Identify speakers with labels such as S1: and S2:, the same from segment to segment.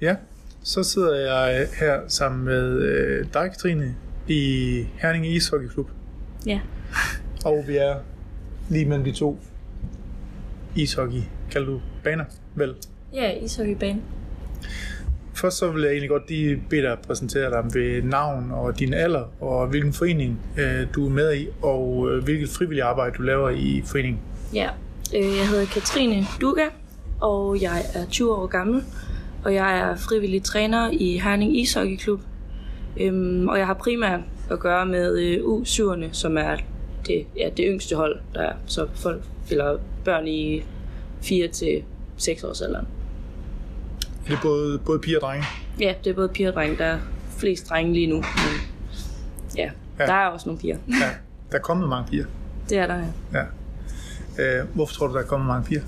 S1: Ja, så sidder jeg her sammen med øh, dig, Katrine, i Herning Ishockeyklub.
S2: Ja.
S1: Og vi er lige mellem de to ishockey, kalder du baner, vel?
S2: Ja, ishockeybane.
S1: Først så vil jeg egentlig godt lige bede dig at præsentere dig ved navn og din alder, og hvilken forening øh, du er med i, og øh, hvilket frivilligt arbejde du laver i foreningen.
S2: Ja. Øh, jeg hedder Katrine Duga, og jeg er 20 år gammel, og jeg er frivillig træner i Herning Ishockeyklub. Øhm, og jeg har primært at gøre med øh, U7'erne, som er det, ja, det yngste hold, der er. Så folk eller børn i 4 til 6 års alderen.
S1: Er det både, både piger og drenge?
S2: Ja, det er både piger og drenge. Der er flest drenge lige nu. Men ja,
S1: Ja.
S2: der er også nogle piger.
S1: Ja, der er kommet mange piger.
S2: Det er der, ja.
S1: Ja. Øh, hvorfor tror du, der er kommet mange piger?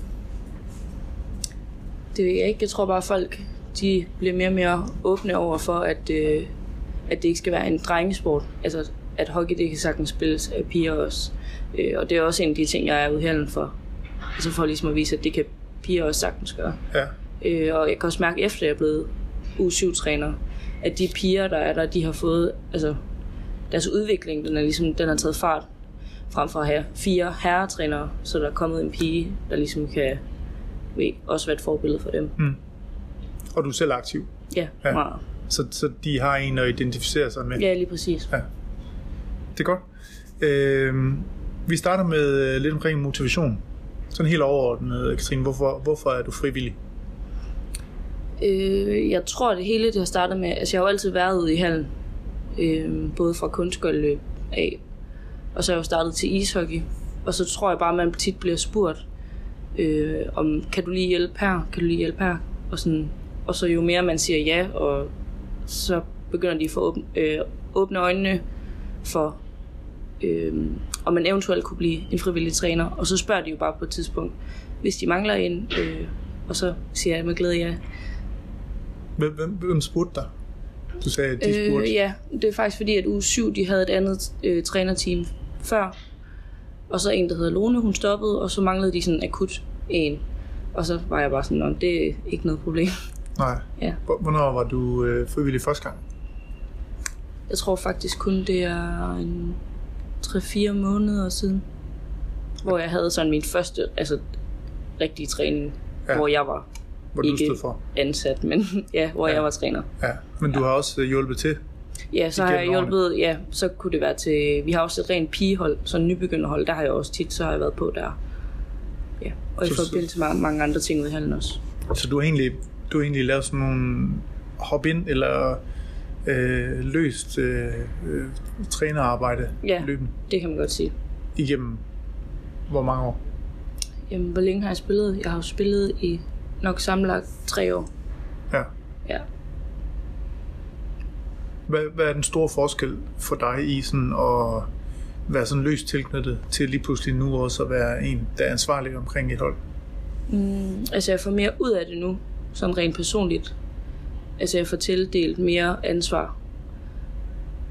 S2: Det ved jeg ikke. Jeg tror bare, at folk de bliver mere og mere åbne over for, at, øh, at det ikke skal være en drengesport. Altså, at hockey det kan sagtens spilles af piger også. Øh, og det er også en af de ting, jeg er udhælden for. Altså for ligesom at vise, at det kan piger også sagtens gøre.
S1: Ja,
S2: Øh, og jeg kan også mærke, efter jeg er blevet U7-træner, at de piger, der er der, de har fået, altså deres udvikling, den er ligesom, den har taget fart frem for at have fire herretrænere, så der er kommet en pige, der ligesom kan ved, også være et forbillede for dem.
S1: og du er selv aktiv.
S2: Ja,
S1: Ja.
S2: Meget.
S1: Så, så de har en at identificere sig med.
S2: ja lige præcis.
S1: Ja. Det er godt. Øh, vi starter med øh, lidt omkring motivation. Sådan helt overordnet, Katrine. Hvorfor, hvorfor er du frivillig?
S2: Øh, jeg tror, det hele det har startet med, altså jeg har jo altid været ude i hallen, øh, både fra kunstgøjløb af, og så er jeg jo startet til ishockey. Og så tror jeg bare, at man tit bliver spurgt, øh, om kan du lige hjælpe her, kan du lige hjælpe her, og, sådan, og så jo mere man siger ja, og så begynder de at få åbne, øh, åbne øjnene for, øh, om man eventuelt kunne blive en frivillig træner. Og så spørger de jo bare på et tidspunkt, hvis de mangler en, øh, og så siger jeg med glæde ja.
S1: Hvem, hvem, hvem spurgte dig? Du sagde, at de spurgte.
S2: Øh, ja, det er faktisk fordi, at uge 7, de havde et andet øh, trænerteam før. Og så en, der hedder Lone, hun stoppede, og så manglede de sådan akut en. Og så var jeg bare sådan, "Nå, det er ikke noget problem.
S1: Nej.
S2: Ja.
S1: Hvor- Hvornår var du øh, frivillig første gang?
S2: Jeg tror faktisk kun, det er en 3-4 måneder siden, hvor jeg havde sådan min første, altså rigtige træning,
S1: Ja.
S2: ja. hvor jeg var
S1: Hvor du
S2: Ikke.
S1: stod for?
S2: ansat, men ja, hvor
S1: Ja.
S2: ja. jeg var træner.
S1: Ja. Men du har også hjulpet til.
S2: Ja, så har jeg
S1: årene.
S2: hjulpet, ja, så kunne det være til, vi har også et rent pigehold, så en nybegynderhold, der har jeg også tit, så har jeg været på der. Ja, og i
S1: Så-
S2: forbindelse med mange andre ting ude i hallen også.
S1: Så du har egentlig, du har egentlig lavet sådan nogle hop ind eller øh, løst øh, øh, trænerarbejde
S2: Ja.
S1: løbende
S2: Det kan man godt sige.
S1: igennem hvor mange år?
S2: Jamen, hvor længe har jeg spillet? Jeg har jo spillet i nok sammenlagt tre år.
S1: Ja.
S2: Ja.
S1: Hvad, hvad er den store forskel for dig i sådan at være sådan løst tilknyttet til lige pludselig nu også at være en, der er ansvarlig omkring et hold?
S2: Mm, altså, jeg får mere ud af det nu, sådan rent personligt. Altså, jeg får tildelt mere ansvar.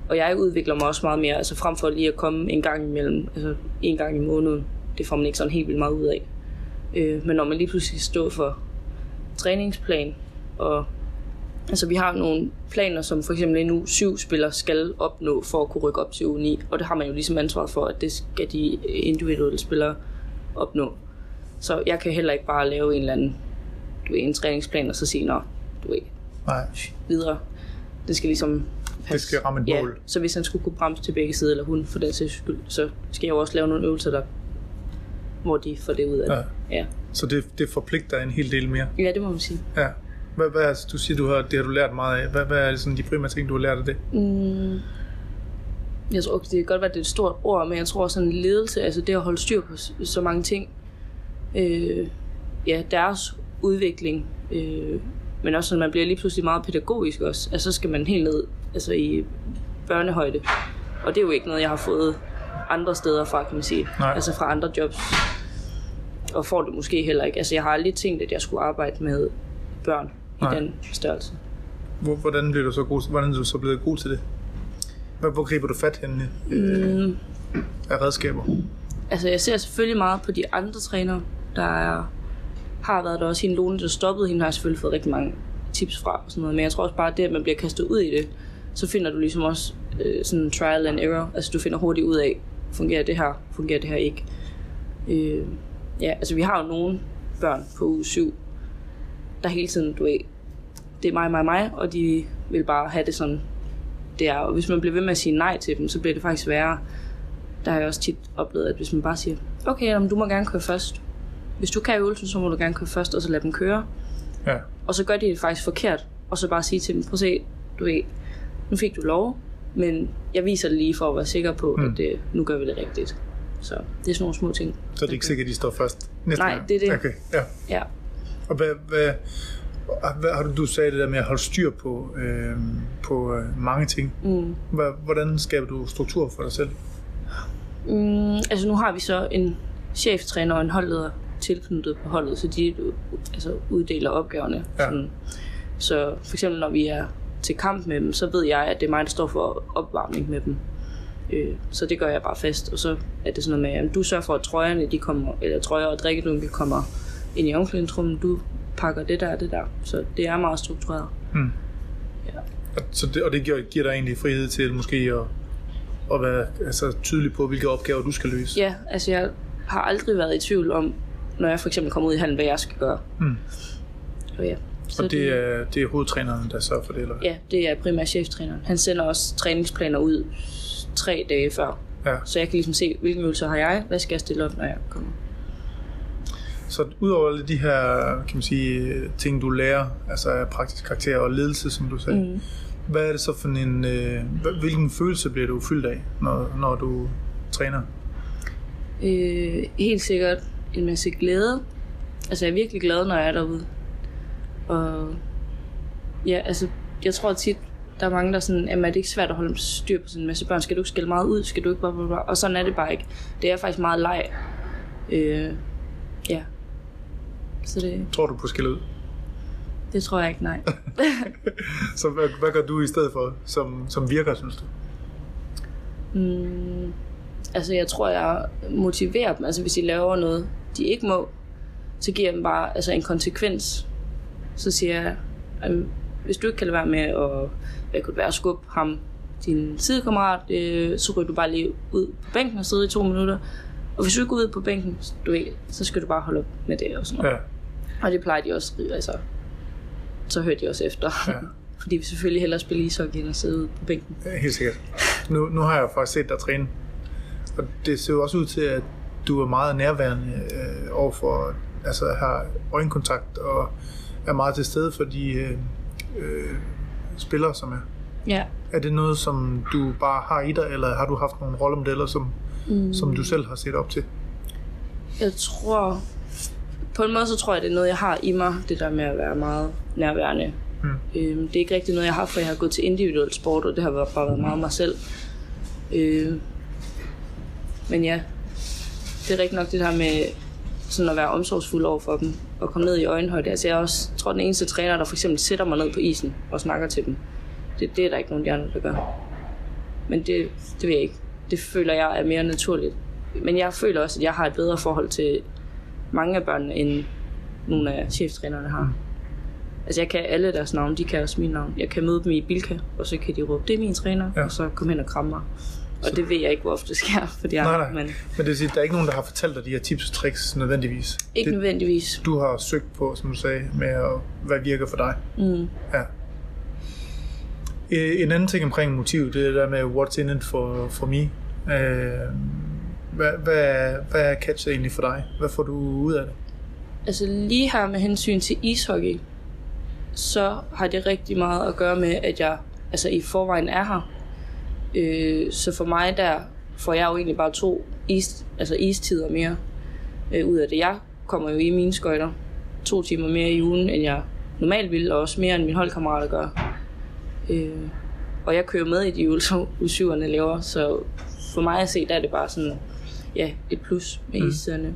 S2: Og jeg udvikler mig også meget mere, altså frem for lige at komme en gang imellem, altså en gang i måneden. Det får man ikke sådan helt vildt meget ud af. Øh, men når man lige pludselig står for træningsplan, og altså vi har nogle planer, som for eksempel en u 7 spiller skal opnå for at kunne rykke op til u 9, og det har man jo ligesom ansvar for, at det skal de individuelle spillere opnå. Så jeg kan heller ikke bare lave en eller anden du ved, en træningsplan, og så sige, nå, du ved,
S1: Nej,
S2: videre. Det skal ligesom
S1: det skal ramme et
S2: ja,
S1: mål.
S2: så hvis han skulle kunne bremse til begge sider, eller hun for den sags skyld, så skal jeg jo også lave nogle øvelser, der, hvor de får det ud af det.
S1: Ja.
S2: Ja.
S1: Så det, det forpligter en hel del mere.
S2: ja, det må man sige.
S1: Ja. Hvad, hvad, er- du siger, du har, det har du lært meget af. Hvad, hvad er sådan de primære ting, du har lært af det?
S2: Mm, jeg tror, det kan godt være, at det er et stort ord, men jeg tror sådan ledelse, altså det at holde styr på så mange ting, øh, ja, deres udvikling, øh, men også sådan, man bliver lige pludselig meget pædagogisk også. Altså så skal man helt ned altså i børnehøjde. Og det er jo ikke noget, jeg har fået andre steder fra, kan man sige.
S1: Nej.
S2: Altså fra andre jobs. Og får det måske heller ikke. Altså jeg har aldrig tænkt, at jeg skulle arbejde med børn i
S1: Nej.
S2: den størrelse.
S1: Hvor, hvordan bliver du så god, hvordan er du så blevet god til det? Hvor, hvor griber du fat henne øh,
S2: Mm,
S1: af redskaber?
S2: altså jeg ser selvfølgelig meget på de andre trænere, der er, har været der også. Hende Lone, der stoppede, hende har jeg selvfølgelig fået rigtig mange tips fra og sådan noget. Men jeg tror også bare, at det, at man bliver kastet ud i det, så finder du ligesom også øh, sådan trial and error. Altså du finder hurtigt ud af, fungerer det her, fungerer det her ikke. Øh, ja, altså vi har jo nogle børn på uge 7, der hele tiden, du ved, det er mig, mig, mig, og de vil bare have det sådan, det er. Og hvis man bliver ved med at sige nej til dem, så bliver det faktisk værre. Der har jeg også tit oplevet, at hvis man bare siger, okay, jamen, du må gerne køre først. Hvis du kan øvelsen, så må du gerne køre først, og så lade dem køre.
S1: Ja.
S2: Og så gør de det faktisk forkert, og så bare sige til dem, prøv at se, du ved, nu fik du lov, men jeg viser det lige for at være sikker på, mm. at det, nu gør vi det rigtigt. Så det er sådan nogle små ting.
S1: Så det er ikke sikkert, at de står først næste
S2: Nej,
S1: gang?
S2: det er det.
S1: Okay, ja.
S2: Ja.
S1: Og hvad, hvad, hvad har du, du sagde det der med at holde styr på, øh, på øh, mange ting.
S2: Mm.
S1: Hvordan skaber du struktur for dig selv?
S2: Mm, altså nu har vi så en cheftræner og en holdleder tilknyttet på holdet, så de altså, uddeler opgaverne.
S1: Ja.
S2: Sådan. Så for eksempel når vi er til kamp med dem, så ved jeg, at det er mig, der står for opvarmning med dem. Øh, så det gør jeg bare fast, og så er det sådan noget med, at du sørger for, at trøjerne, de kommer, eller trøjer og drikkedunke kommer ind i omklædningsrummet, du pakker det der og det der. Så det er meget struktureret.
S1: Hmm.
S2: Ja.
S1: Og, så det, og det giver, giver dig egentlig frihed til måske at, at være altså, tydelig på, hvilke opgaver du skal løse.
S2: Ja, altså jeg har aldrig været i tvivl om, når jeg for eksempel kommer ud i hallen, hvad jeg skal gøre.
S1: Hmm.
S2: Og ja.
S1: Og det er, det er hovedtræneren, der sørger for det, eller?
S2: Ja, det er primært cheftræneren. Han sender også træningsplaner ud tre dage før.
S1: Ja.
S2: Så jeg kan ligesom se, hvilke øvelser har jeg, hvad skal jeg stille op, når jeg kommer.
S1: Så udover alle de her, kan man sige, ting, du lærer, altså praktisk karakter og ledelse, som du sagde, mm. hvad er det så for en, øh, hvilken følelse bliver du fyldt af, når, når du træner?
S2: Øh, helt sikkert en masse glæde. Altså jeg er virkelig glad, når jeg er derude. Og ja, altså jeg tror tit, der er mange, der er sådan, jamen er det ikke svært at holde styr på sådan en masse børn? Skal du ikke skille meget ud? Skal du ikke bare? Og sådan er det bare ikke. Det er faktisk meget leg. Øh. Så det,
S1: Tror du på skille ud?
S2: det tror jeg ikke, nej.
S1: Så hvad, hvad gør du i stedet for, som, som virker, synes du?
S2: Mm, altså jeg tror, jeg motiverer dem. Altså hvis de laver noget, de ikke må, så giver jeg dem bare altså, en konsekvens. Så siger jeg, "Jamen, hvis du ikke kan lade være med at hvad kunne det være, skubbe ham, din sidekammerat, øh, så rykker du bare lige ud på bænken og sidde i to minutter. Og hvis du ikke går ud på bænken, du ved, så skal du bare holde op med det og sådan noget.
S1: Ja,
S2: Og det plejer de også, altså, så hører de også efter.
S1: Ja.
S2: Fordi vi selvfølgelig hellere spille ishockey end at sidde ude på bænken.
S1: ja, helt sikkert. Nu, nu har jeg faktisk set dig træne, og det ser jo også ud til, at du er meget nærværende øh, overfor, altså har øjenkontakt og er meget til stede for de øh, øh, spillere, som er.
S2: Ja,
S1: Er det noget, som du bare har i dig, eller har du haft nogle rollemodeller, som, mm. som du selv har set op til?
S2: Jeg tror... På en måde så tror jeg, det er noget, jeg har i mig, det der med at være meget nærværende.
S1: Mm.
S2: Øhm, det er ikke rigtig noget, jeg har, for jeg har gået til individuel sport, og det har været- bare været meget mig selv. Øh, men ja, det er rigtig nok det der med sådan at være omsorgsfuld over for dem, og komme ned i øjenhøjde. Altså jeg er også, tror, den eneste træner, der for eksempel sætter mig ned på isen og snakker til dem, det, det er der ikke nogen af de andre, der gør. Men det, det ved jeg ikke. Det føler jeg er mere naturligt. Men jeg føler også, at jeg har et bedre forhold til mange af børnene, end nogle af cheftrænerne har. Altså jeg kan alle deres navne, de kan også min navn. Jeg kan møde dem i Bilka, og så kan de råbe, det er min træner,
S1: Ja.
S2: og så komme hen og kramme mig. Og så... det ved jeg ikke, hvor ofte det sker for de andre,
S1: nej.
S2: men
S1: Men det vil sige, der er ikke nogen, der har fortalt dig de her tips og tricks nødvendigvis.
S2: ikke
S1: det,
S2: nødvendigvis.
S1: du har søgt på, som du sagde, med at, hvad virker for dig.
S2: Mm.
S1: Ja. Øh, En anden ting omkring motiv, det er det der med what's in it for, for me. Øh, hvad, hvad, hvad er catchet egentlig for dig? Hvad får du ud af det?
S2: Altså lige her med hensyn til ishockey, så har det rigtig meget at gøre med, at jeg altså i forvejen er her. Øh, så for mig der får jeg jo egentlig bare to is, altså istider mere øh, ud af det. Jeg kommer jo i mine skøjter to timer mere i ugen, end jeg normalt vil, og også mere end mine holdkammerater gør. Øh, og jeg kører med i de øvelser, U7'erne laver, så for mig at se, der er det bare sådan, ja, et plus med
S1: Mm.
S2: istiderne.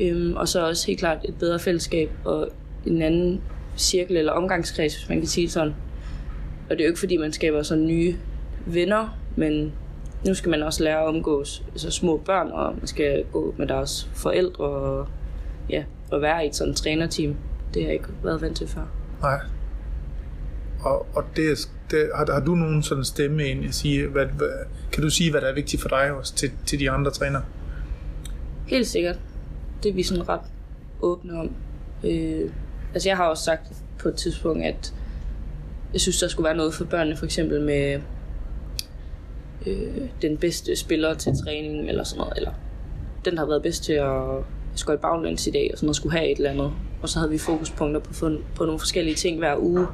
S2: Øhm, og så også helt klart et bedre fællesskab og en anden cirkel eller omgangskreds, hvis man kan sige sådan. Og det er jo ikke fordi, man skaber sådan nye venner, men nu skal man også lære at omgås altså små børn, og man skal gå med deres forældre og, ja, og være i et sådan trænerteam. Det har jeg ikke været vant til før.
S1: Nej. og, og det, er- det, har, har du nogen sådan stemme ind at sige, hvad, hvad, kan du sige, hvad der er vigtigt for dig også til, til de andre trænere?
S2: Helt sikkert. Det er vi sådan ret åbne om. Øh, altså jeg har også sagt på et tidspunkt, at jeg synes, der skulle være noget for børnene, for eksempel med øh, den bedste spiller til træning, eller sådan noget, eller den, der har været bedst til at skøjte baglæns i dag, og sådan noget, skulle have et eller andet. Og så havde vi fokuspunkter på, på, nogle forskellige ting hver uge.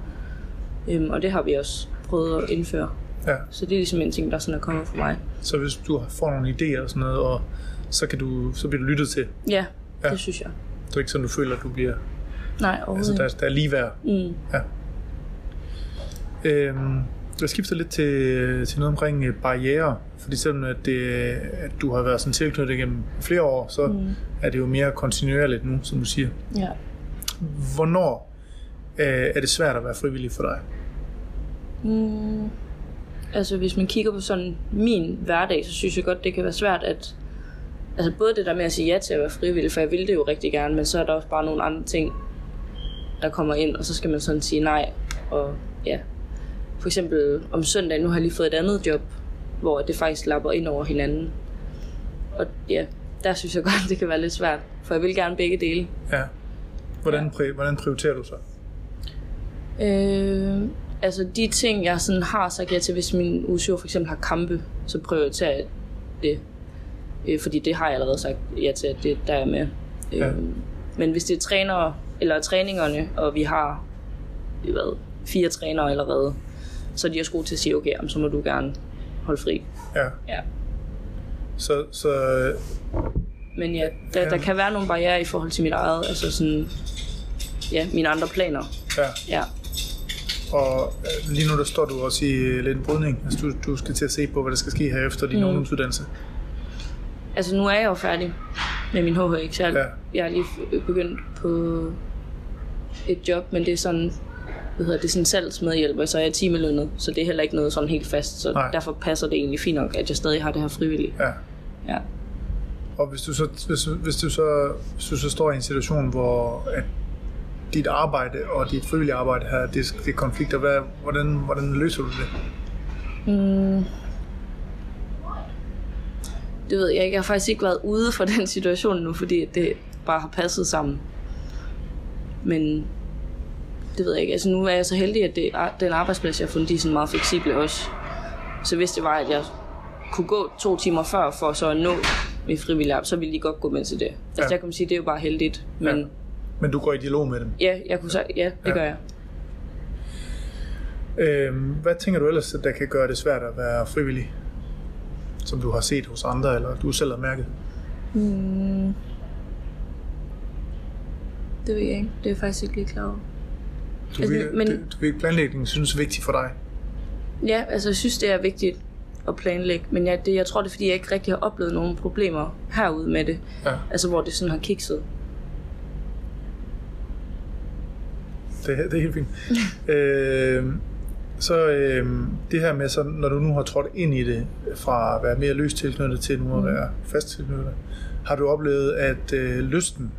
S2: Øhm, og det har vi også prøvet at indføre.
S1: Ja,
S2: Så det er ligesom en ting, der sådan er kommet for mig.
S1: så hvis du får nogle idéer og sådan noget, og så, kan du, så bliver du lyttet til.
S2: Ja,
S1: Ja.
S2: det synes jeg.
S1: Det er ikke sådan, du føler, at du bliver...
S2: Nej,
S1: Altså,
S2: overhovedet
S1: der, der er ligeværd.
S2: Mm.
S1: Ja. Øhm, jeg skifter lidt til, til noget omkring øh, barriere, fordi selvom at, det, at du har været sådan tilknyttet gennem flere år, så mm. er det jo mere kontinuerligt nu, som du siger.
S2: Ja.
S1: Hvornår øh, er det svært at være frivillig for dig?
S2: Mm, altså hvis man kigger på sådan min hverdag, så synes jeg godt, det kan være svært at... Altså både det der med at sige ja til at være frivillig, for jeg vil det jo rigtig gerne, men så er der også bare nogle andre ting, der kommer ind, og så skal man sådan sige nej. Og ja, for eksempel om søndag, nu har jeg lige fået et andet job, hvor det faktisk lapper ind over hinanden. Og ja, der synes jeg godt, det kan være lidt svært, for jeg vil gerne begge dele.
S1: Ja. Hvordan, pri- hvordan prioriterer du så?
S2: Øh, altså de ting, jeg sådan har sagt ja til, hvis min U7 for eksempel har kampe, så prioriterer jeg det. Øh, fordi det har jeg allerede sagt ja til, at det der er med. Øh,
S1: Ja.
S2: Men hvis det er trænere, eller træningerne, og vi har hvad, fire trænere allerede, så er de også gode til at sige, okay, jamen, så må du gerne holde fri.
S1: Ja.
S2: Ja.
S1: Så, så øh,
S2: Men ja, der,
S1: Ja.
S2: der kan være nogle barriere i forhold til mit eget, altså sådan, ja, mine andre planer.
S1: ja.
S2: Ja.
S1: Og øh, lige nu der står du også i lidt en brydning. Altså, du, du skal til at se på, hvad der skal ske her efter din mm. ungdomsuddannelse.
S2: Altså nu er jeg jo færdig med min HHX. Jeg,
S1: Ja.
S2: jeg er lige begyndt på et job, men det er sådan, hvad hedder det, sådan salgsmedhjælper, så er jeg timelønnet, så det er heller ikke noget sådan helt fast, så
S1: Nej.
S2: Derfor passer det egentlig fint nok, at jeg stadig har det her frivillige.
S1: Ja.
S2: Ja.
S1: Og hvis du så, hvis, hvis du så, hvis du så står i en situation, hvor at dit arbejde og dit frivillige arbejde her, det, det er konflikter, hvad, hvordan, hvordan løser du det?
S2: Mm. Det ved jeg ikke. Jeg har faktisk ikke været ude for den situation nu, fordi det bare har passet sammen. Men det ved jeg ikke. Altså nu er jeg så heldig, at det den arbejdsplads, jeg har fundet, de er sådan meget fleksible også. Så hvis det var, at jeg kunne gå to timer før for så at nå mit frivillige arbejde, så ville de godt gå med til det. Altså
S1: Ja.
S2: der kan man sige, det er jo bare heldigt. Men
S1: Ja. Men du går i dialog med dem.
S2: ja, jeg kunne sige, ja, det
S1: Ja.
S2: gør jeg.
S1: Øhm, hvad tænker du ellers, der kan gøre det svært at være frivillig? Som du har set hos andre, eller du selv har mærket?
S2: Mm. Det ved jeg ikke. Det er jeg faktisk ikke lige klar over.
S1: Du,
S2: Altså,
S1: altså,
S2: men-
S1: det, du ved, planlægning synes er vigtigt for dig.
S2: Ja, altså jeg synes, det er vigtigt at planlægge, men jeg, det, jeg tror, det er, fordi jeg ikke rigtig har oplevet nogen problemer herude med det.
S1: Ja.
S2: Altså, hvor det sådan har kikset.
S1: Det, det er helt fint. øh, så øh, det her med, så, når du nu har trådt ind i det, fra at være mere løst tilknyttet til nu at være fast tilknyttet, har du oplevet, at øh, lysten,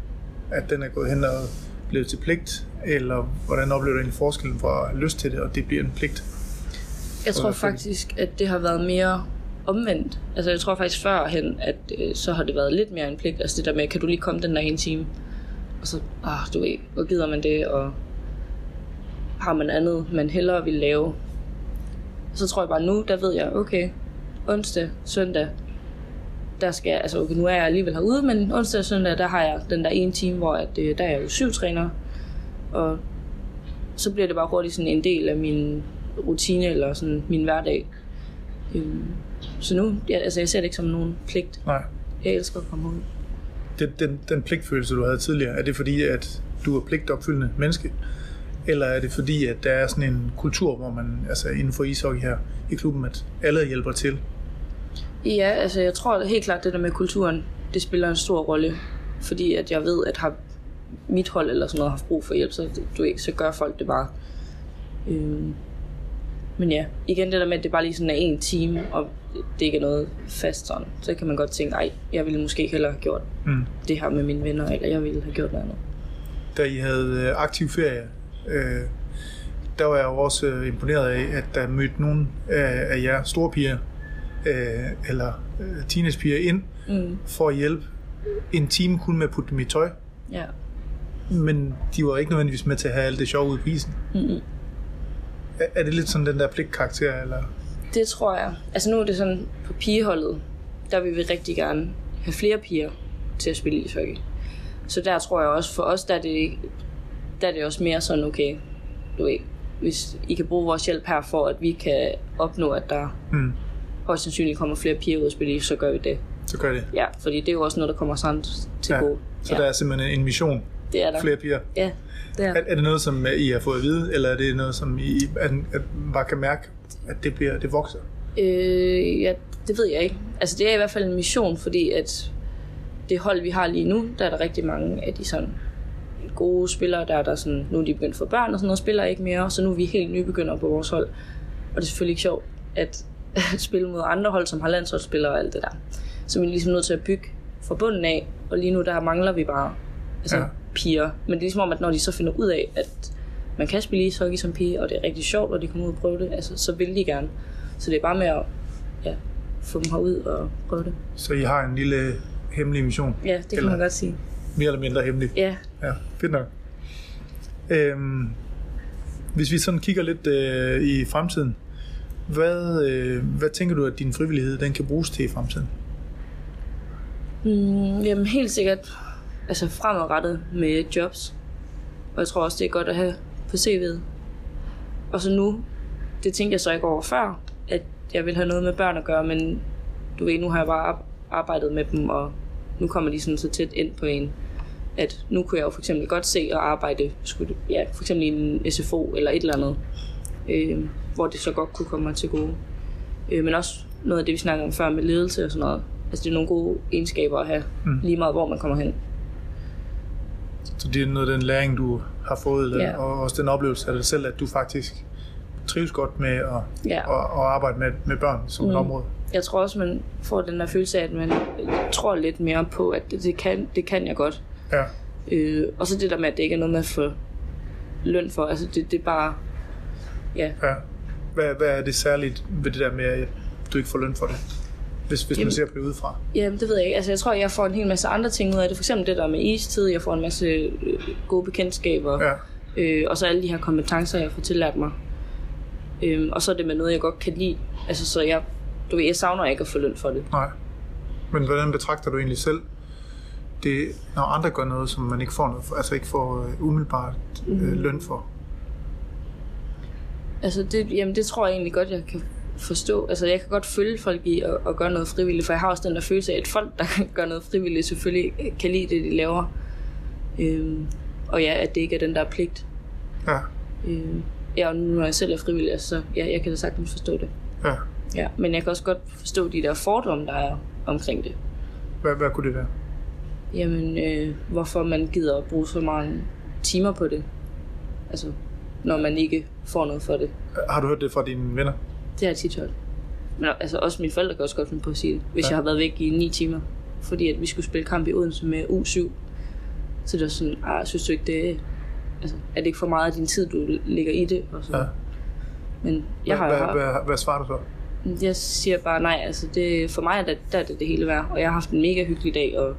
S1: at den er gået hen og blevet til pligt, eller hvordan oplever du egentlig forskellen fra at have lyst til det, og det bliver en pligt?
S2: Jeg tror faktisk, at det har været mere omvendt. Altså, jeg tror faktisk førhen, at øh, så har det været lidt mere en pligt. Altså det der med, kan du lige komme den der ene time? Og så, ah, du ved, hvor gider man det, og har man andet, man hellere vil lave. Så tror jeg bare nu, der ved jeg, okay, onsdag, søndag, der skal jeg, altså okay, nu er jeg alligevel herude, men onsdag og søndag, der har jeg den der ene time, hvor at, øh, der er jeg jo syv træner, og så bliver det bare hurtigt sådan en del af min rutine eller sådan min hverdag. Øhm, så nu, ja, altså jeg ser det ikke som nogen pligt.
S1: Nej.
S2: Jeg elsker at komme ud.
S1: Den, den, den pligtfølelse, du havde tidligere, er det fordi, at du er pligtopfyldende menneske? Eller er det fordi, at der er sådan en kultur, hvor man, altså inden for ishockey her i klubben, at alle hjælper til?
S2: Ja, altså jeg tror helt klart, det der med kulturen, det spiller en stor rolle. Fordi at jeg ved, at har mit hold eller sådan noget haft brug for hjælp, så, du så gør folk det bare. Øhm, men ja, igen det der med, at det bare lige sådan er en time, og det ikke er noget fast sådan, så kan man godt tænke, ej, jeg ville måske hellere have gjort
S1: Mm.
S2: det her med mine venner, eller jeg ville have gjort noget andet.
S1: Da I havde øh, aktiv ferie, øh, der var jeg jo også øh, imponeret af, at der mødte nogle af, af jer store piger, øh, eller øh, teenagepiger ind,
S2: Mm.
S1: for at hjælpe en time kun med at putte dem i tøj.
S2: Ja.
S1: Men de var ikke nødvendigvis med til at have alt det sjov ud på isen.
S2: Mm-mm.
S1: Er, er det lidt sådan den der pligtkarakter, eller?
S2: Det tror jeg. Altså nu er det sådan, på pigeholdet, der vil vi rigtig gerne have flere piger til at spille ishockey. Så der tror jeg også, for os, der er det, der er det også mere sådan, okay, du ved, hvis I kan bruge vores hjælp her for, at vi kan opnå, at der
S1: Mm,
S2: højst sandsynligt kommer flere piger ud at spille så gør vi det.
S1: så gør det.
S2: Ja, fordi det er jo også noget, der kommer sådan til
S1: Ja,
S2: gode.
S1: Så
S2: ja,
S1: der er simpelthen en mission.
S2: det er der.
S1: Flere piger.
S2: Ja, det er
S1: Er, er det noget, som øh, I har fået at vide, eller er det noget, som I at, at bare kan mærke, at det, bliver, det vokser?
S2: Øh, ja, det ved jeg ikke. Altså, det er i hvert fald en mission, fordi at det hold, vi har lige nu, der er der rigtig mange af de sådan gode spillere, der er der sådan, nu er de begyndt for børn og sådan noget, spiller ikke mere, så nu er vi helt nybegyndere på vores hold. Og det er selvfølgelig ikke sjovt at, at spille mod andre hold, som har landsholdsspillere og alt det der. Så vi er ligesom nødt til at bygge fra bunden af, og lige nu der mangler vi bare altså,
S1: Ja.
S2: piger. Men det er ligesom om, at når de så finder ud af, at man kan spille ishockey som pige, og det er rigtig sjovt, og de kommer ud og prøve det, altså, så vil de gerne. Så det er bare med at ja, få dem herud og prøve det.
S1: Så I har en lille hemmelig mission.
S2: Ja, det kan
S1: Eller-
S2: man godt sige.
S1: Mere eller mindre hemmelig.
S2: Ja,
S1: Ja, fedt nok. Øhm, hvis vi sådan kigger lidt øh, i fremtiden, hvad, øh, hvad tænker du, at din frivillighed den kan bruges til i fremtiden?
S2: mm, jamen helt sikkert altså fremadrettet med jobs. Og jeg tror også, det er godt at have på CV'et. Og så nu, det tænkte jeg så ikke over før, at jeg vil have noget med børn at gøre, men du ved, nu har jeg bare ar- arbejdet med dem, og nu kommer de sådan så tæt ind på en, at nu kunne jeg jo for eksempel godt se at arbejde, skulle, ja, for eksempel i en SFO eller et eller andet, øh, hvor det så godt kunne komme mig til gode. Øh, men også noget af det, vi snakkede om før med ledelse og sådan noget. Altså det er nogle gode egenskaber at have,
S1: Mm.
S2: lige meget hvor man kommer hen.
S1: Så det er noget af den læring, du har fået,
S2: Ja.
S1: og også den oplevelse af dig selv, at du faktisk trives godt med at,
S2: Ja.
S1: at, at arbejde med, med børn som mm. et område.
S2: Jeg tror også, man får den der følelse af, at man tror lidt mere på, at det, kan, det kan jeg godt.
S1: Ja.
S2: Øh, og så det der med, at det ikke er noget med at få løn for. Altså det, det er bare, ja,
S1: ja. Hvad, hvad er det særligt ved det der med, at du ikke får løn for det? Hvis, hvis man
S2: Jamen-
S1: ser på det udefra.
S2: Jamen, det ved jeg ikke. Altså, jeg tror, jeg får en hel masse andre ting ud af det. For eksempel det der med istid. Jeg får en masse øh, gode bekendtskaber.
S1: Ja.
S2: Øh, og så alle de her kompetencer, jeg får tillært mig. Øh, og så er det med noget, jeg godt kan lide. Altså, så jeg, du ved, jeg savner ikke at få løn for det.
S1: Nej. Men hvordan betragter du egentlig selv det, når andre gør noget, som man ikke får noget altså ikke får øh, umiddelbart øh, løn for?
S2: Altså, det, jamen, det tror jeg egentlig godt, jeg kan forstå. Altså, jeg kan godt følge folk i at, at gøre noget frivilligt, for jeg har også den der følelse af, at folk, der gør noget frivilligt, selvfølgelig kan lide det, de laver. Øhm, og ja, at det ikke er den der pligt.
S1: Ja.
S2: Øhm, ja, og nu når jeg selv er frivillig, altså, så ja, jeg kan da sagtens forstå det.
S1: ja.
S2: Ja, men jeg kan også godt forstå de der fordomme, der er omkring det.
S1: Hvad, hvad kunne det være?
S2: Jamen, øh, hvorfor man gider at bruge så mange timer på det. Altså, når man ikke får noget for det.
S1: Har du hørt det fra dine venner?
S2: Det har jeg tit hørt. Men altså, også mine forældre kan også godt finde på at sige det, hvis
S1: Ja.
S2: jeg har været væk i 9 timer. Fordi at vi skulle spille kamp i Odense med U7. Så det var sådan, ah, synes du ikke det... Altså, er det ikke for meget af din tid, du lægger i det? Og så.
S1: Ja.
S2: Men jeg har,
S1: hvad, hvad, hvad, hvad svarer du så?
S2: Jeg siger bare nej, altså det, for mig er det, der er det det hele værd, og jeg har haft en mega hyggelig dag, og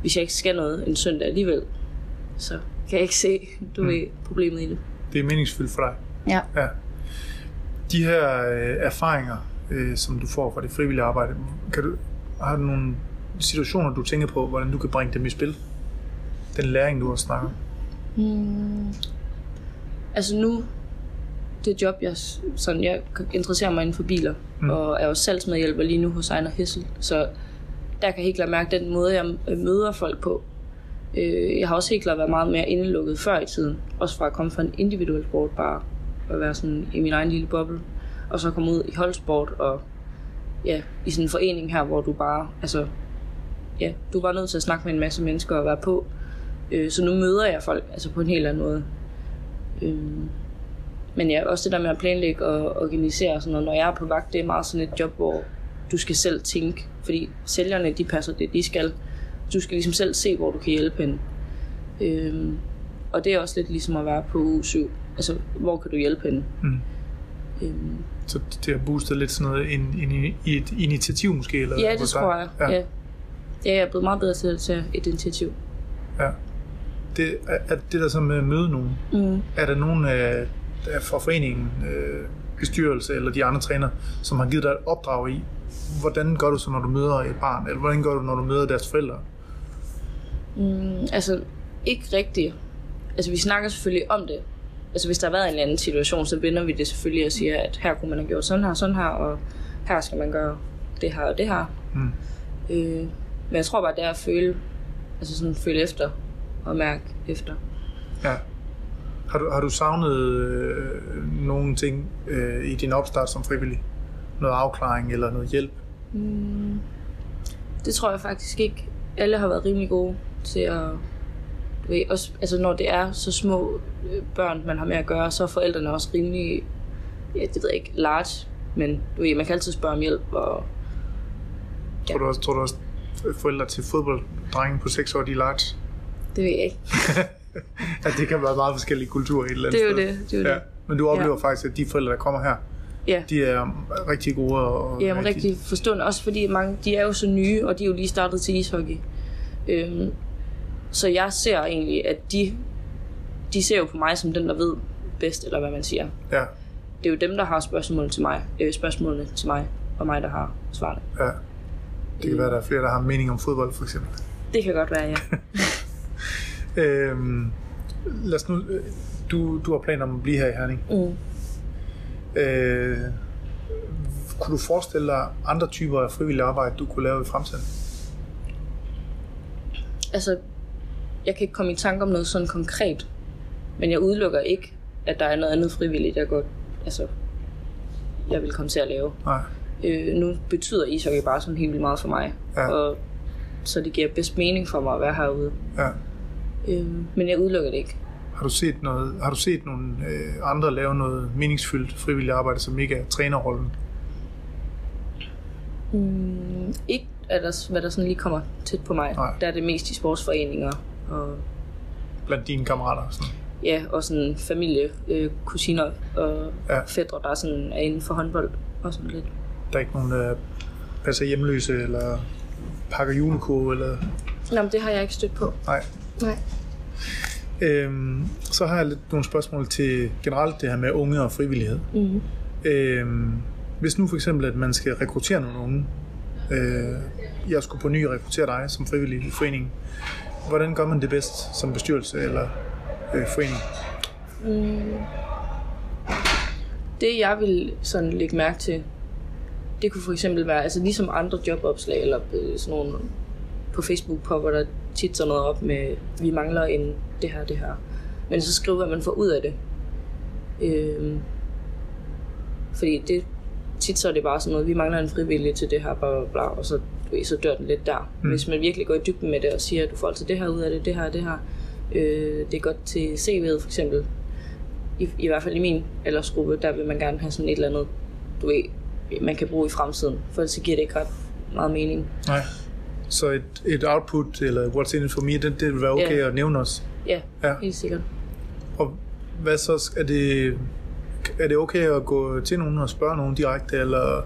S2: hvis jeg ikke skal noget en søndag alligevel, så kan jeg ikke se, du
S1: Mm.
S2: mm. ved, problemet i det.
S1: Det er meningsfyldt for dig.
S2: Ja.
S1: Ja. De her øh, erfaringer, øh, som du får fra det frivillige arbejde, kan du, har du nogle situationer, du tænker på, hvordan du kan bringe dem i spil? Den læring, du har snakket om.
S2: Hmm. Altså nu, det job, jeg, sådan, jeg interesserer mig inden for biler,
S1: Mm.
S2: mm. og er også salgsmedhjælper lige nu hos Ejner Hessel, så der kan jeg helt klart mærke den måde, jeg møder folk på. Øh, jeg har også helt klart været meget mere indelukket før i tiden, også fra at komme fra en individuel sport, bare at være sådan i min egen lille boble, og så komme ud i holdsport, og ja, i sådan en forening her, hvor du bare, altså, ja, du er bare nødt til at snakke med en masse mennesker og være på, Øh, så nu møder jeg folk altså på en helt anden måde. Øh, men ja, også det der med at planlægge og organisere og sådan noget. Når jeg er på vagt, det er meget sådan et job, hvor du skal selv tænke. Fordi sælgerne, de passer det, de skal. Du skal ligesom selv se, hvor du kan hjælpe hende. Øh, og det er også lidt ligesom at være på U7. Altså, hvor kan du hjælpe hende?
S1: Mm.
S2: Øhm,
S1: Så det har boostet lidt sådan noget en, en, i et initiativ måske? Eller
S2: ja, det tror jeg.
S1: Ja.
S2: Ja. ja, jeg er blevet meget bedre til at tage et initiativ.
S1: ja. Det, er, er det der så med at møde nogen,
S2: Mm.
S1: er der nogen af, af fra foreningen, øh, bestyrelse eller de andre træner, som har givet dig et opdrag i, hvordan gør du så, når du møder et barn, eller hvordan gør du, når du møder deres forældre?
S2: Mm, altså, ikke rigtigt. Altså, vi snakker selvfølgelig om det. Altså, hvis der har været en eller anden situation, så vender vi det selvfølgelig og siger, at her kunne man have gjort sådan her, sådan her, og her skal man gøre det her og det her.
S1: Mm.
S2: Øh, men jeg tror bare, det er at føle, altså sådan føle efter og mærke efter.
S1: Ja. Har du, har du savnet øh, nogle ting øh, i din opstart som frivillig? Noget afklaring eller noget hjælp?
S2: Mm, det tror jeg faktisk ikke. Alle har været rimelig gode til at... Du ved, også, altså når det er så små øh, børn, man har med at gøre, så er forældrene også rimelig, ja, det ved jeg ikke, large. Men du ved, man kan altid spørge om hjælp, og
S1: Ja. Tror, du også, tror du også, at forældre til fodbolddrenge på 6 år, de er large?
S2: det ved jeg ikke.
S1: At det kan være meget forskellige kulturer et eller andet
S2: Det er jo
S1: sted.
S2: det, det er jo
S1: ja.
S2: det.
S1: Men du oplever
S2: Ja.
S1: faktisk, at de forældre, der kommer her,
S2: Ja,
S1: de er rigtig gode og
S2: ja men rigtig forstående. Også fordi mange, de er jo så nye, og de er jo lige startet til ishockey. Øhm, så jeg ser egentlig, at de, de ser jo på mig som den, der ved bedst, eller hvad man siger.
S1: Ja,
S2: det er jo dem, der har spørgsmål til mig, øh, spørgsmålene til mig, og mig, der har svarene.
S1: ja. Det kan være, at der er flere, der har en mening om fodbold, for eksempel.
S2: Det kan godt være, ja.
S1: Øhm, lad os nu, øh, du, du har planer om at blive her i Herning.
S2: Mm.
S1: Øh, kunne du forestille dig andre typer af frivillig arbejde, du kunne lave i fremtiden?
S2: Altså, jeg kan ikke komme i tanke om noget sådan konkret, men jeg udelukker ikke, at der er noget andet frivilligt, jeg godt, altså, jeg vil komme til at lave.
S1: Nej.
S2: Øh, nu betyder ishockey bare sådan helt vildt meget for mig,
S1: Ja.
S2: og så det giver bedst mening for mig at være herude.
S1: Ja.
S2: Øh, men jeg udelukker det ikke.
S1: Har du set, noget, har du set nogle øh, andre lave noget meningsfyldt frivilligt arbejde, som ikke er trænerrollen?
S2: Mm, ikke at der, hvad der sådan lige kommer tæt på mig.
S1: Nej.
S2: Der er det mest i sportsforeninger og
S1: Blandt dine kammerater? Sådan.
S2: ja, og sådan familie, øh, kusiner og
S1: Ja.
S2: fædre, der sådan er inden for håndbold og sådan lidt.
S1: Der er ikke nogen, der passer hjemløse, eller pakker julekurve, eller...
S2: Nå, men det har jeg ikke stødt på.
S1: Nej.
S2: Nej.
S1: Øhm, så har jeg lidt nogle spørgsmål til generelt det her med unge og frivillighed.
S2: Mm.
S1: Øhm, hvis nu for eksempel, at man skal rekruttere nogle unge, øh, jeg skulle på ny rekruttere dig som frivillig i foreningen, hvordan gør man det bedst som bestyrelse eller øh, forening?
S2: Mm. Det jeg vil sådan lægge mærke til, det kunne for eksempel være, altså ligesom andre jobopslag eller øh, sådan nogle på Facebook popper der tit sådan noget op med, vi mangler en det her, det her. Men så skriv, hvad man får ud af det. Øhm, fordi det, tit så er det bare sådan noget, vi mangler en frivillig til det her, bla bla bla, og så, så dør den lidt der. Mm. Hvis man virkelig går i dybden med det og siger, at du får altså det her ud af det, det her, det her, øh, det er godt til CV'et for eksempel, i, i hvert fald i min aldersgruppe, der vil man gerne have sådan et eller andet, du ved, man kan bruge i fremtiden, for ellers så giver det ikke ret meget mening.
S1: Nej. Så et, et output, eller what's in it for me, det, det vil være okay
S2: Ja.
S1: at nævne os.
S2: Ja,
S1: Ja.
S2: helt sikkert.
S1: Og hvad så, er det, er det okay at gå til nogen og spørge nogen direkte, eller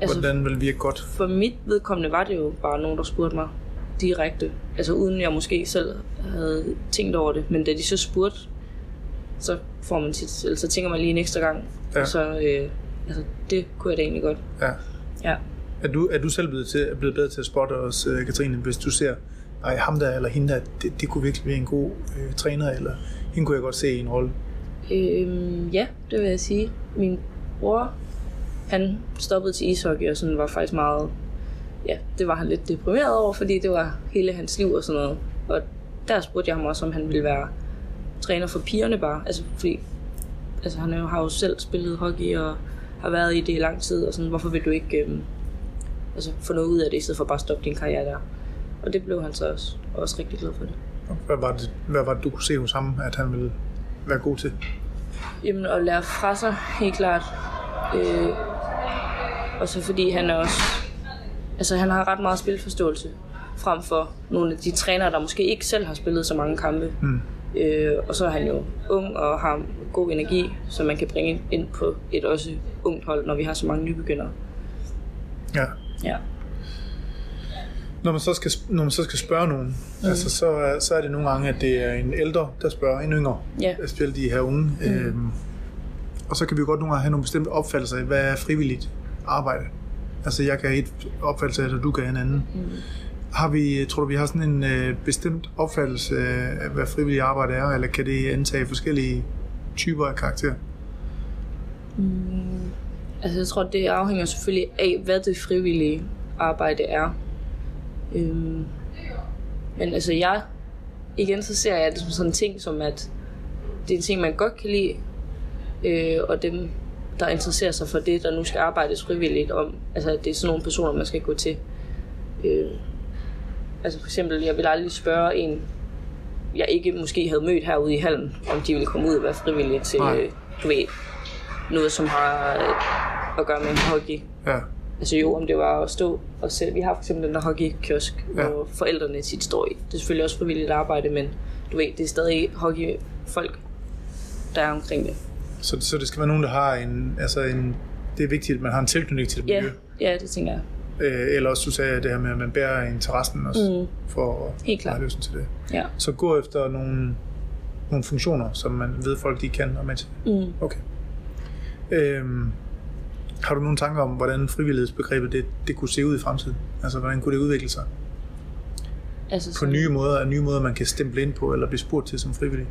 S2: Altså,
S1: hvordan vil det virke godt?
S2: for mit vedkommende var det jo bare nogen, der spurgte mig direkte. Altså uden jeg måske selv havde tænkt over det. Men da de så spurgte, så får man tit, eller så tænker man lige en ekstra gang.
S1: Ja.
S2: Ja. Så øh, altså, det kunne jeg da egentlig godt.
S1: Ja.
S2: Ja.
S1: Er du, er du selv blevet, til, blevet bedre til at spotte os, øh, Katrine, hvis du ser, nej, ham der eller hende der, det, det kunne virkelig være en god øh, træner, eller hende kunne jeg godt se i en rolle.
S2: Øhm, ja, det vil jeg sige. Min bror, han stoppede til ishockey, og sådan var faktisk meget... Ja, det var han lidt deprimeret over, fordi det var hele hans liv og sådan noget. Og der spurgte jeg ham også, om han ville være træner for pigerne bare. Altså, fordi altså, han jo- har jo selv spillet hockey og har været i det i lang tid, og sådan, hvorfor vil du ikke øhm, altså, få noget ud af det, i stedet for bare at stoppe din karriere der. Og det blev han så også, også rigtig glad for det.
S1: Hvad var, det, hvad var det, du kunne se hos ham, at han ville være god til?
S2: Jamen, at lære fra sig, helt klart. Øh, og så fordi han er også... Altså, han har ret meget spilforståelse, frem for nogle af de trænere, der måske ikke selv har spillet så mange kampe.
S1: Mm.
S2: Øh, og så er han jo ung og har god energi, som man kan bringe ind på et også ungt hold, når vi har så mange nybegyndere.
S1: Ja.
S2: Ja.
S1: Når man så skal, når man så skal spørge nogen, mm. altså, så, er- så er det nogle gange, at det er en ældre, der spørger en yngre.
S2: Ja.
S1: Specielt de her unge. Mm. Øhm, og så kan vi jo godt nogle gange have nogle bestemte opfattelser af, hvad er frivilligt arbejde. Altså jeg kan have et opfattelse af det, og du kan en anden. Mm. Har vi, tror du, vi har sådan en øh, bestemt opfattelse af, hvad frivilligt arbejde er, eller kan det antage forskellige typer af karakter?
S2: Altså jeg tror, det afhænger selvfølgelig af, hvad det frivillige arbejde er. Øhm, men altså jeg, igen så ser jeg det som sådan en ting, som at det er en ting, man godt kan lide, øh, og dem, der interesserer sig for det, der nu skal arbejdes frivilligt om, altså det er sådan nogle personer, man skal gå til. Øh, altså for eksempel, jeg vil aldrig spørge en, jeg ikke måske havde mødt herude i hallen, om de ville komme ud og være frivillige til,
S1: Nej.
S2: øh, du ved, noget, som har øh, at gøre med hockey.
S1: Ja,
S2: Altså jo, om det var at stå og sætte... Vi har eksempel den der hockeykiosk,
S1: Ja.
S2: hvor forældrene tit står i. Det er selvfølgelig også frivilligt arbejde, men du ved, det er stadig hockeyfolk, der er omkring det.
S1: så, så det skal være nogen, der har en, altså en, det er vigtigt, at man har en tilknytning til det
S2: Ja,
S1: miljø.
S2: ja det tænker jeg.
S1: Øh, eller også, du sagde det her med, at man bærer interessen også,
S2: Mm.
S1: for at
S2: Helt klart.
S1: have til det.
S2: Ja.
S1: Så gå efter nogle, nogle funktioner, som man ved folk, de kan og med til.
S2: Mm.
S1: Okay. Øhm, har du nogle tanker om, hvordan frivillighedsbegrebet det, det kunne se ud i fremtiden? Altså, hvordan kunne det udvikle sig?
S2: Altså,
S1: På nye måder, nye måder, man kan stemple ind på, eller blive spurgt til som frivillig?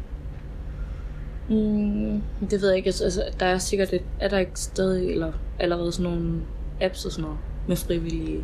S2: Mm, det ved jeg ikke. Altså, altså, der er sikkert et, er der ikke stadig eller allerede sådan nogle apps og sådan noget med frivillige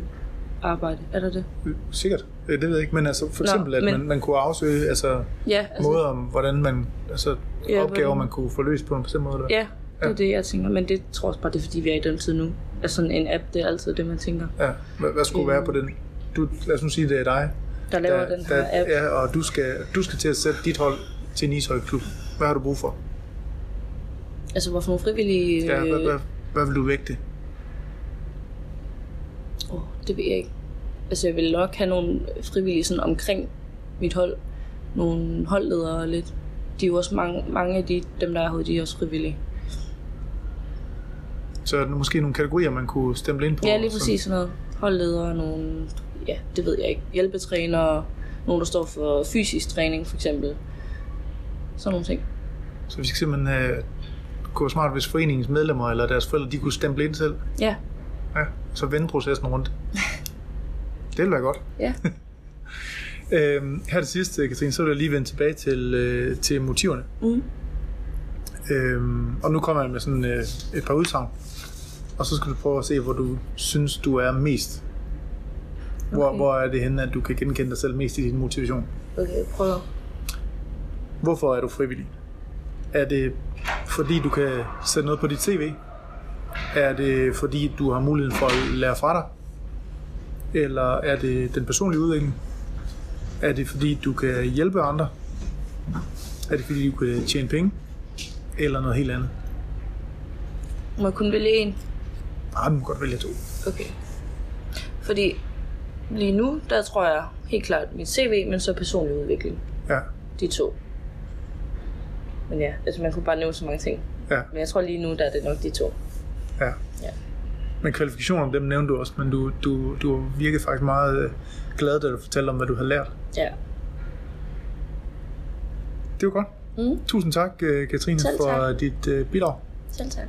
S2: arbejde? Er der det?
S1: Øh, Sikkert. Øh, Det ved jeg ikke, men altså for
S2: Nå,
S1: eksempel, at
S2: men-
S1: man, man kunne afsøge altså,
S2: Ja, altså,
S1: måder om, hvordan man, altså
S2: Ja,
S1: opgaver,
S2: hvordan-
S1: man kunne få løst på en bestemt måde. Eller?
S2: ja, det er det, jeg tænker. Men det tror jeg også bare, det er fordi, vi er i den tid nu. Altså sådan en app, det er altid det, man tænker.
S1: ja. Hvad, hvad skulle
S2: Øh.
S1: være på den? Du, lad os nu sige, det er dig,
S2: Der laver
S1: der,
S2: den her
S1: der,
S2: app.
S1: ja, og du skal, du skal til at sætte dit hold til en ishøjklub. Hvad har du brug for?
S2: Altså, hvorfor nogle frivillige...
S1: Ja, hvad, hvad, hvad vil du vægte?
S2: Åh, det ved jeg ikke. Altså, jeg vil nok have nogle frivillige sådan omkring mit hold. Nogle holdledere lidt. De er jo også mange, mange af de, dem, der er herude, de er også frivillige.
S1: Så er der måske nogle kategorier, man kunne stemple ind på?
S2: Ja, lige præcis sådan noget. Holdledere, nogle, ja, det ved jeg ikke. Hjælpetrænere, nogen, der står for fysisk træning, for eksempel. Sådan nogle ting.
S1: Så vi skal simpelthen uh, kunne være smart, hvis foreningens medlemmer eller deres forældre, de kunne stemple ind selv.
S2: Ja,
S1: Ja, så vende processen rundt. det ville være godt.
S2: ja.
S1: Øhm, her til sidst, Katrine, så vil jeg lige vende tilbage til, øh, til motiverne.
S2: Mm.
S1: Øhm, og nu kommer jeg med sådan øh, et par udsagn. Og så skal du prøve at se, hvor du synes, du er mest. Hvor,
S2: Okay.
S1: hvor er det henne, at du kan genkende dig selv mest i din motivation?
S2: Okay, prøv.
S1: Hvorfor er du frivillig? Er det fordi, du kan sætte noget på dit CV? Er det fordi, du har muligheden for at lære fra dig? Eller er det den personlige udvikling? Er det fordi, du kan hjælpe andre? Er det fordi, du kan tjene penge? Eller noget helt andet?
S2: Må jeg kun vælge en?
S1: Nej, du må godt vælge to.
S2: Okay. Fordi lige nu, der tror jeg helt klart mit CV, men så personlig udvikling.
S1: Ja,
S2: De to. Men ja, altså man kunne bare nævne så mange ting.
S1: ja,
S2: Men jeg tror lige nu, der er det nok de to.
S1: ja.
S2: Ja.
S1: Men kvalifikationerne, dem nævnte du også, men du, du, du virkede faktisk meget øh, glad, da du fortalte om, hvad du havde lært.
S2: Ja.
S1: Det var godt.
S2: Mm.
S1: Tusind tak, øh, Katrine,
S2: Selv
S1: for
S2: tak.
S1: dit øh, bidrag.
S2: Selv tak.